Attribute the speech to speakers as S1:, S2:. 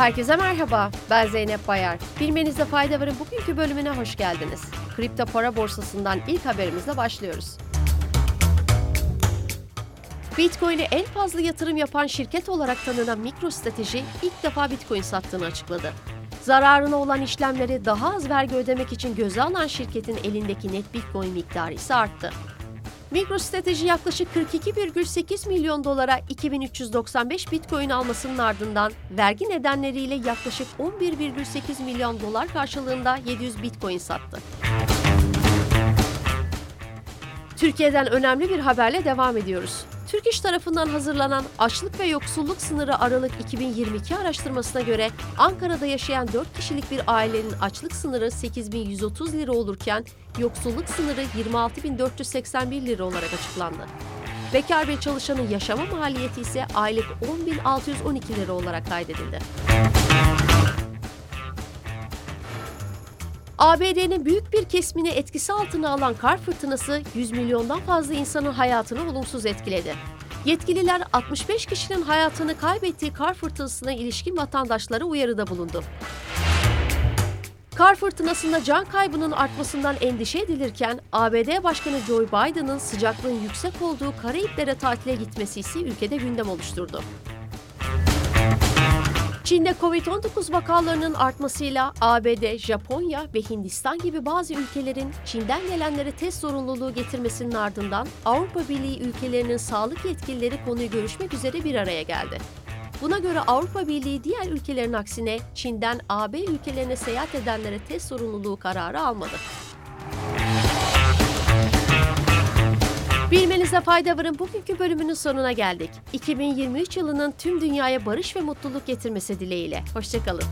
S1: Herkese merhaba, ben Zeynep Bayar. Bilmenizde fayda varın bugünkü bölümüne hoş geldiniz. Kripto para borsasından ilk haberimizle başlıyoruz. Bitcoin'e en fazla yatırım yapan şirket olarak tanınan MicroStrateji ilk defa Bitcoin sattığını açıkladı. Zararına olan işlemleri daha az vergi ödemek için göze alan şirketin elindeki net Bitcoin miktarı ise arttı. MicroStrateji yaklaşık 42,8 milyon dolara 2395 Bitcoin almasının ardından vergi nedenleriyle yaklaşık 11,8 milyon dolar karşılığında 700 Bitcoin sattı. Türkiye'den önemli bir haberle devam ediyoruz. Türk İş tarafından hazırlanan Açlık ve Yoksulluk Sınırı Aralık 2022 araştırmasına göre Ankara'da yaşayan 4 kişilik bir ailenin açlık sınırı 8130 lira olurken yoksulluk sınırı 26481 lira olarak açıklandı. Bekar bir çalışanın yaşama maliyeti ise aylık 10612 lira olarak kaydedildi. ABD'nin büyük bir kesimini etkisi altına alan kar fırtınası 100 milyondan fazla insanın hayatını olumsuz etkiledi. Yetkililer 65 kişinin hayatını kaybettiği kar fırtınasına ilişkin vatandaşlara uyarıda bulundu. Kar fırtınasında can kaybının artmasından endişe edilirken ABD Başkanı Joe Biden'ın sıcaklığın yüksek olduğu Karayiplere tatile gitmesi ise ülkede gündem oluşturdu. Çin'de Covid-19 vakalarının artmasıyla ABD, Japonya ve Hindistan gibi bazı ülkelerin Çin'den gelenlere test zorunluluğu getirmesinin ardından Avrupa Birliği ülkelerinin sağlık yetkilileri konuyu görüşmek üzere bir araya geldi. Buna göre Avrupa Birliği diğer ülkelerin aksine Çin'den AB ülkelerine seyahat edenlere test zorunluluğu kararı almadı. Bilmenize fayda varın bugünkü bölümünün sonuna geldik. 2023 yılının tüm dünyaya barış ve mutluluk getirmesi dileğiyle. Hoşçakalın.